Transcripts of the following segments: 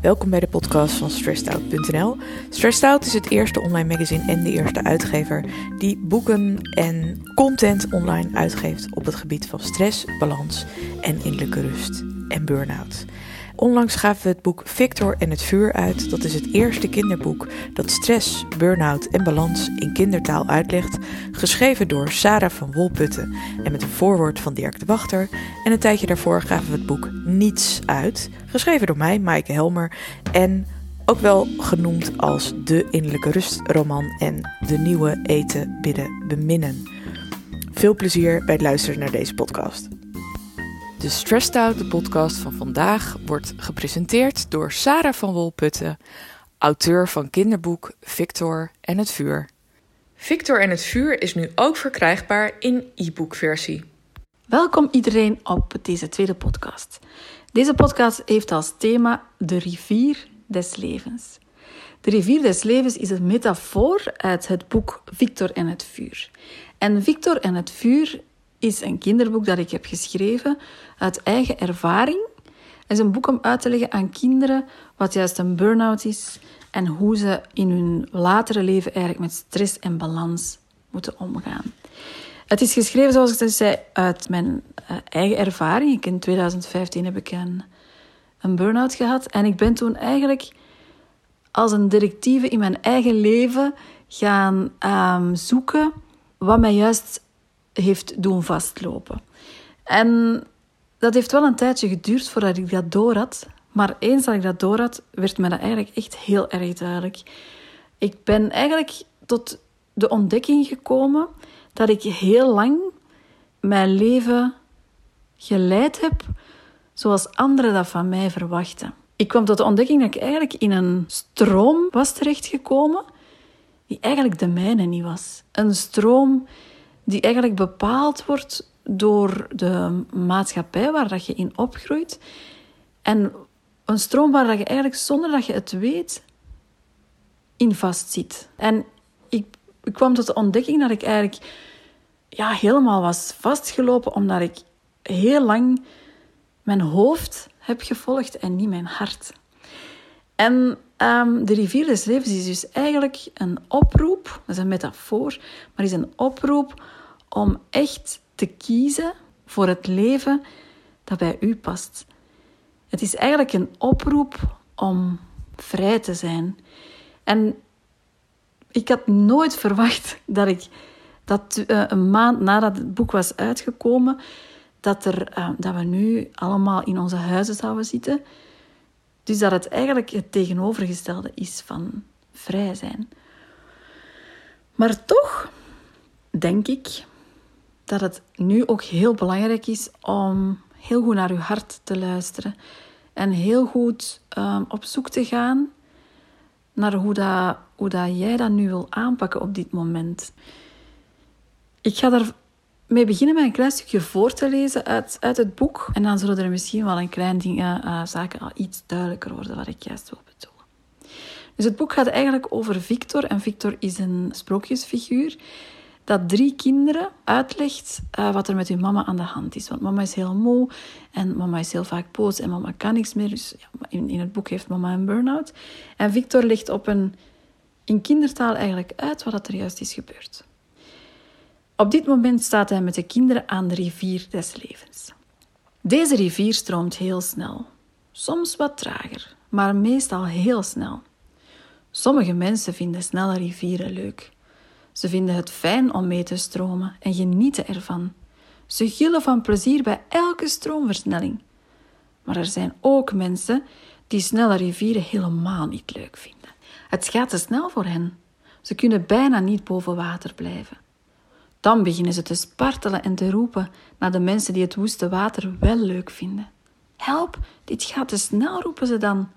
Welkom bij de podcast van stressedout.nl. Stressed Out is het eerste online magazine en de eerste uitgever die boeken en content online uitgeeft op het gebied van stress, balans en innerlijke rust en burn-out. Onlangs gaven we het boek Victor en het vuur uit. Dat is het eerste kinderboek dat stress, burn-out en balans in kindertaal uitlegt. Geschreven door Sarah van Wolputten en met een voorwoord van Dirk de Wachter. En een tijdje daarvoor gaven we het boek Niets uit. Geschreven door mij, Maaike Helmer. En ook wel genoemd als de innerlijke rustroman en de nieuwe eten, bidden, beminnen. Veel plezier bij het luisteren naar deze podcast. De Stressed Out, de podcast van vandaag, wordt gepresenteerd door Sarah van Wolputten, auteur van kinderboek Victor en het Vuur. Victor en het Vuur is nu ook verkrijgbaar in e-bookversie. Welkom iedereen op deze tweede podcast. Deze podcast heeft als thema de rivier des levens. De rivier des levens is een metafoor uit het boek Victor en het vuur. En Victor en het vuur is een kinderboek dat ik heb geschreven uit eigen ervaring. Het is een boek om uit te leggen aan kinderen wat juist een burn-out is en hoe ze in hun latere leven eigenlijk met stress en balans moeten omgaan. Het is geschreven, zoals ik zei, uit mijn eh, eigen ervaring. In 2015 heb ik een, burn-out gehad en ik ben toen eigenlijk als een directieve in mijn eigen leven gaan um, zoeken wat mij juist heeft doen vastlopen. En dat heeft wel een tijdje geduurd voordat ik dat door had. Maar eens dat ik dat door had, werd me dat eigenlijk echt heel erg duidelijk. Ik ben eigenlijk tot de ontdekking gekomen dat ik heel lang mijn leven geleid heb zoals anderen dat van mij verwachten. Ik kwam tot de ontdekking dat ik eigenlijk in een stroom was terechtgekomen die eigenlijk de mijne niet was. Een stroom die eigenlijk bepaald wordt door de maatschappij waar dat je in opgroeit. En een stroom waar dat je eigenlijk zonder dat je het weet in vastzit. En ik, ik kwam tot de ontdekking dat ik eigenlijk ja, helemaal was vastgelopen omdat ik heel lang mijn hoofd heb gevolgd en niet mijn hart. En um, de rivier des levens is dus eigenlijk een oproep, dat is een metafoor, maar is een oproep om echt te kiezen voor het leven dat bij u past. Het is eigenlijk een oproep om vrij te zijn. En ik had nooit verwacht dat ik dat uh, een maand nadat het boek was uitgekomen, dat, er, uh, dat we nu allemaal in onze huizen zouden zitten. Dus dat het eigenlijk het tegenovergestelde is van vrij zijn. Maar toch denk ik dat het nu ook heel belangrijk is om heel goed naar uw hart te luisteren. En heel goed um, op zoek te gaan naar hoe, dat, hoe dat jij dat nu wil aanpakken op dit moment. Ik ga daarmee beginnen met een klein stukje voor te lezen uit, uit het boek. En dan zullen er misschien wel een klein ding, uh, zaken al iets duidelijker worden wat ik juist wil bedoelen. Dus het boek gaat eigenlijk over Victor. En Victor is een sprookjesfiguur dat drie kinderen uitlegt uh, wat er met hun mama aan de hand is. Want mama is heel moe en mama is heel vaak boos en mama kan niks meer. Dus in, in het boek heeft mama een burn-out. En Victor legt op een, in kindertaal eigenlijk uit wat er juist is gebeurd. Op dit moment staat hij met de kinderen aan de rivier des levens. Deze rivier stroomt heel snel, soms wat trager, maar meestal heel snel. Sommige mensen vinden snelle rivieren leuk. Ze vinden het fijn om mee te stromen en genieten ervan. Ze gillen van plezier bij elke stroomversnelling. Maar er zijn ook mensen die snelle rivieren helemaal niet leuk vinden. Het gaat te snel voor hen. Ze kunnen bijna niet boven water blijven. Dan beginnen ze te spartelen en te roepen naar de mensen die het woeste water wel leuk vinden. Help, dit gaat te snel, roepen ze dan.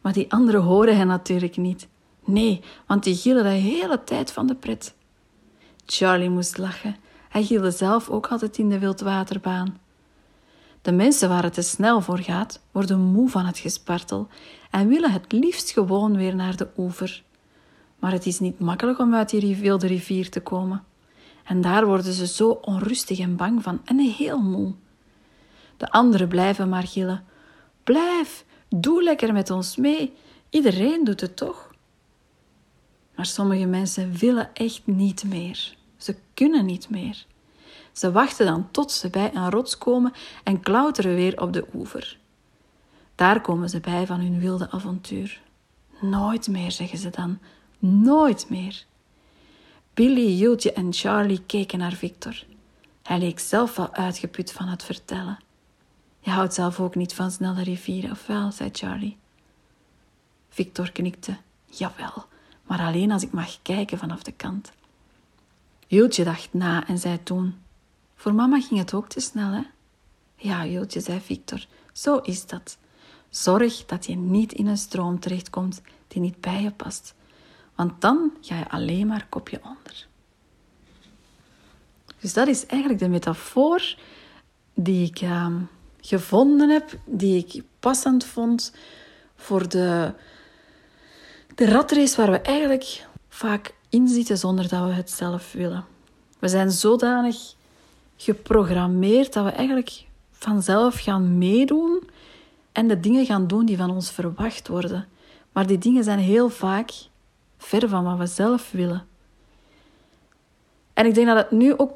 Maar die anderen horen hen natuurlijk niet. Nee, want die gillen de hele tijd van de pret. Charlie moest lachen. Hij gilde zelf ook altijd in de wildwaterbaan. De mensen waar het te snel voor gaat, worden moe van het gespartel en willen het liefst gewoon weer naar de oever. Maar het is niet makkelijk om uit die wilde rivier te komen. En daar worden ze zo onrustig en bang van en heel moe. De anderen blijven maar gillen. Blijf, Doe lekker met ons mee. Iedereen doet het toch? Maar sommige mensen willen echt niet meer. Ze kunnen niet meer. Ze wachten dan tot ze bij een rots komen en klauteren weer op de oever. Daar komen ze bij van hun wilde avontuur. Nooit meer, zeggen ze dan. Nooit meer. Billy, Jultje en Charlie keken naar Victor. Hij leek zelf wel uitgeput van het vertellen. Je houdt zelf ook niet van snelle rivieren, of wel? zei Charlie. Victor knikte. Jawel, maar alleen als ik mag kijken vanaf de kant. Jultje dacht na en zei toen: Voor mama ging het ook te snel, hè? Ja, Jultje, zei Victor, zo is dat. Zorg dat je niet in een stroom terechtkomt die niet bij je past, want dan ga je alleen maar kopje onder. Dus dat is eigenlijk de metafoor die ik ehm, gevonden heb, die ik passend vond voor de, de ratrace waar we eigenlijk vaak in zitten zonder dat we het zelf willen. We zijn zodanig geprogrammeerd dat we eigenlijk vanzelf gaan meedoen en de dingen gaan doen die van ons verwacht worden. Maar die dingen zijn heel vaak ver van wat we zelf willen. En ik denk dat het nu ook,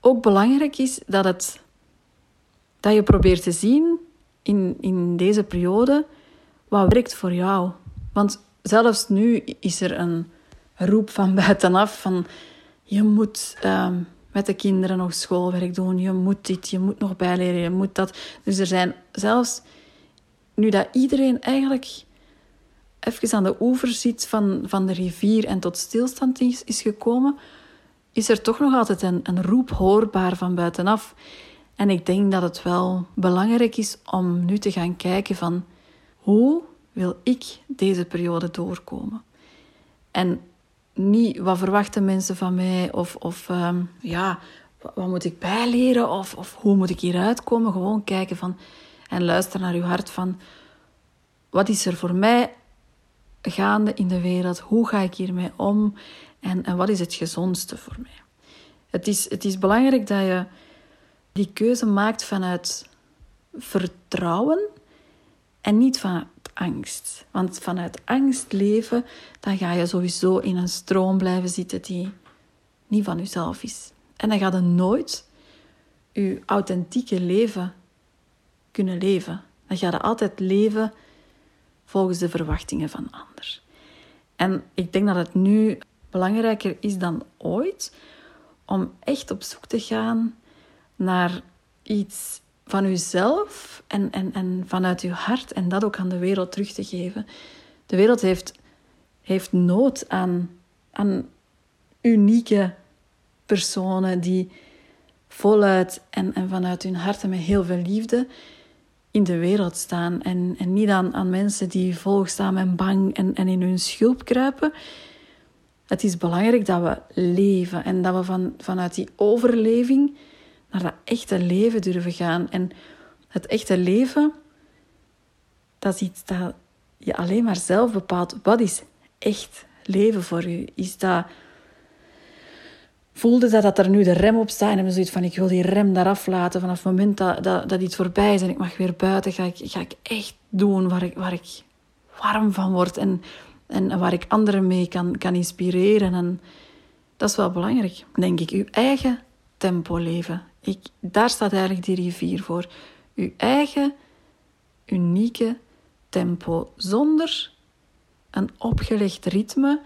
ook belangrijk is dat, het, dat je probeert te zien in, in deze periode wat werkt voor jou. Want zelfs nu is er een roep van buitenaf van je moet ehm, met de kinderen nog schoolwerk doen, je moet dit, je moet nog bijleren, je moet dat. Dus er zijn zelfs nu dat iedereen eigenlijk even aan de oever zit van, van de rivier en tot stilstand is, is gekomen, is er toch nog altijd een, een roep hoorbaar van buitenaf. En ik denk dat het wel belangrijk is om nu te gaan kijken van hoe wil ik deze periode doorkomen? En niet wat verwachten mensen van mij of, of ehm, ja, wat moet ik bijleren of, of hoe moet ik hieruit komen? Gewoon kijken van en luister naar uw hart van wat is er voor mij gaande in de wereld? Hoe ga ik hiermee om? En, en wat is het gezondste voor mij? Het is, het is belangrijk dat je die keuze maakt vanuit vertrouwen en niet vanuit angst. Want vanuit angst leven, dan ga je sowieso in een stroom blijven zitten die niet van jezelf is. En dan ga je nooit je authentieke leven kunnen leven. Dan ga je altijd leven volgens de verwachtingen van anderen. En ik denk dat het nu belangrijker is dan ooit om echt op zoek te gaan naar iets van uzelf en, en, en vanuit uw hart en dat ook aan de wereld terug te geven. De wereld heeft, heeft nood aan, aan unieke personen die voluit en, en vanuit hun hart en met heel veel liefde in de wereld staan. En, en niet aan, aan mensen die volgzaam en bang en, en in hun schulp kruipen. Het is belangrijk dat we leven en dat we van, vanuit die overleving naar dat echte leven durven gaan. En het echte leven, dat is iets dat je alleen maar zelf bepaalt. Wat is echt leven voor u? Is dat... Voelde dat, dat er nu de rem op staat en hebben zoiets van ik wil die rem daar aflaten vanaf het moment dat, dat, dat iets voorbij is en ik mag weer buiten, ga ik, ga ik echt doen waar ik, waar ik warm van word en, en waar ik anderen mee kan, kan inspireren. En dat is wel belangrijk, denk ik. Uw eigen tempo leven. Ik, daar staat eigenlijk die rivier voor. Uw eigen unieke tempo, zonder een opgelegd ritme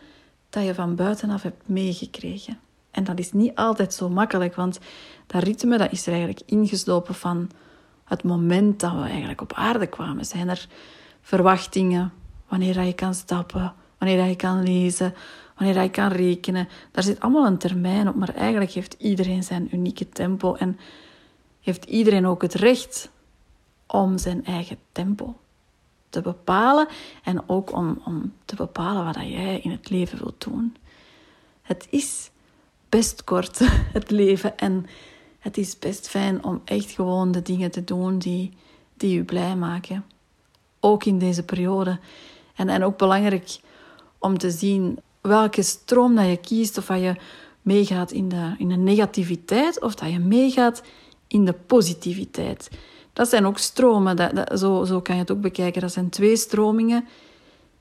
dat je van buitenaf hebt meegekregen. En dat is niet altijd zo makkelijk, want dat ritme dat is er eigenlijk ingeslopen van het moment dat we eigenlijk op aarde kwamen. Zijn er verwachtingen, wanneer je kan stappen, wanneer je kan lezen, wanneer je kan rekenen. Daar zit allemaal een termijn op, maar eigenlijk heeft iedereen zijn unieke tempo en heeft iedereen ook het recht om zijn eigen tempo te bepalen en ook om, om te bepalen wat jij in het leven wilt doen. Het is best kort, het leven, en het is best fijn om echt gewoon de dingen te doen die, die je blij maken. Ook in deze periode. En, en ook belangrijk om te zien welke stroom dat je kiest, of dat je meegaat in de, in de negativiteit of dat je meegaat in de positiviteit. Dat zijn ook stromen, dat, zo, zo kan je het ook bekijken. Dat zijn twee stromingen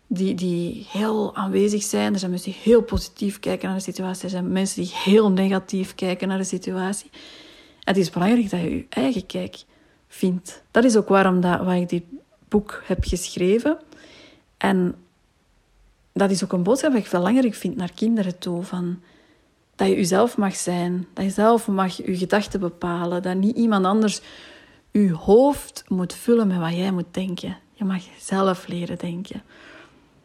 die, die heel aanwezig zijn. Er zijn mensen die heel positief kijken naar de situatie. Er zijn mensen die heel negatief kijken naar de situatie. Het is belangrijk dat je je eigen kijk vindt. Dat is ook waarom dat, waar ik dit boek heb geschreven. En dat is ook een boodschap die ik belangrijk vind naar kinderen toe. Van, dat je jezelf mag zijn. Dat je zelf mag je gedachten bepalen. Dat niet iemand anders je hoofd moet vullen met wat jij moet denken. Je mag zelf leren denken.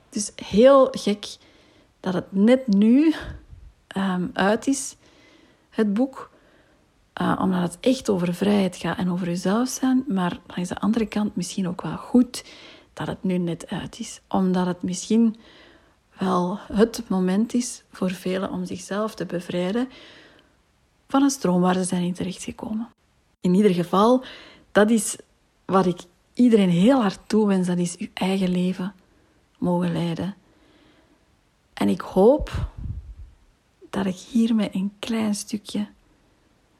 Het is heel gek dat het net nu um, uit is, het boek. Uh, omdat het echt over vrijheid gaat en over jezelf zijn. Maar langs de andere kant misschien ook wel goed dat het nu net uit is. Omdat het misschien wel het moment is voor velen om zichzelf te bevrijden van een stroom waar ze zijn in terechtgekomen. In ieder geval, dat is wat ik iedereen heel hard toewens, dat is uw eigen leven mogen leiden. En ik hoop dat ik hiermee een klein stukje,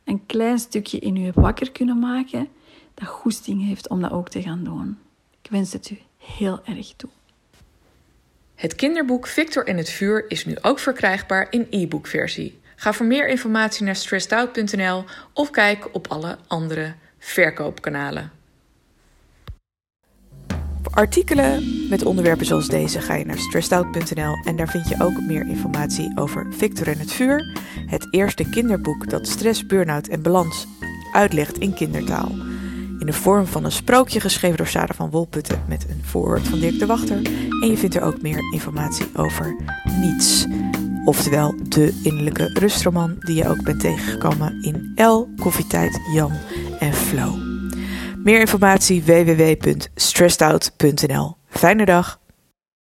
een klein stukje in u heb wakker kunnen maken, dat goesting heeft om dat ook te gaan doen. Ik wens het u heel erg toe. Het kinderboek Victor en het vuur is nu ook verkrijgbaar in e-bookversie. Ga voor meer informatie naar stressedout.nl of kijk op alle andere verkoopkanalen. Voor artikelen met onderwerpen zoals deze ga je naar stressedout.nl en daar vind je ook meer informatie over Victor en het vuur, het eerste kinderboek dat stress, burn-out en balans uitlegt in kindertaal in de vorm van een sprookje geschreven door Sarah van Wolputten met een voorwoord van Dirk de Wachter. En je vindt er ook meer informatie over niets. Oftewel de innerlijke rustroman die je ook bent tegengekomen in L, Koffietijd, Jan en Flow. Meer informatie www.stressedout.nl. Fijne dag!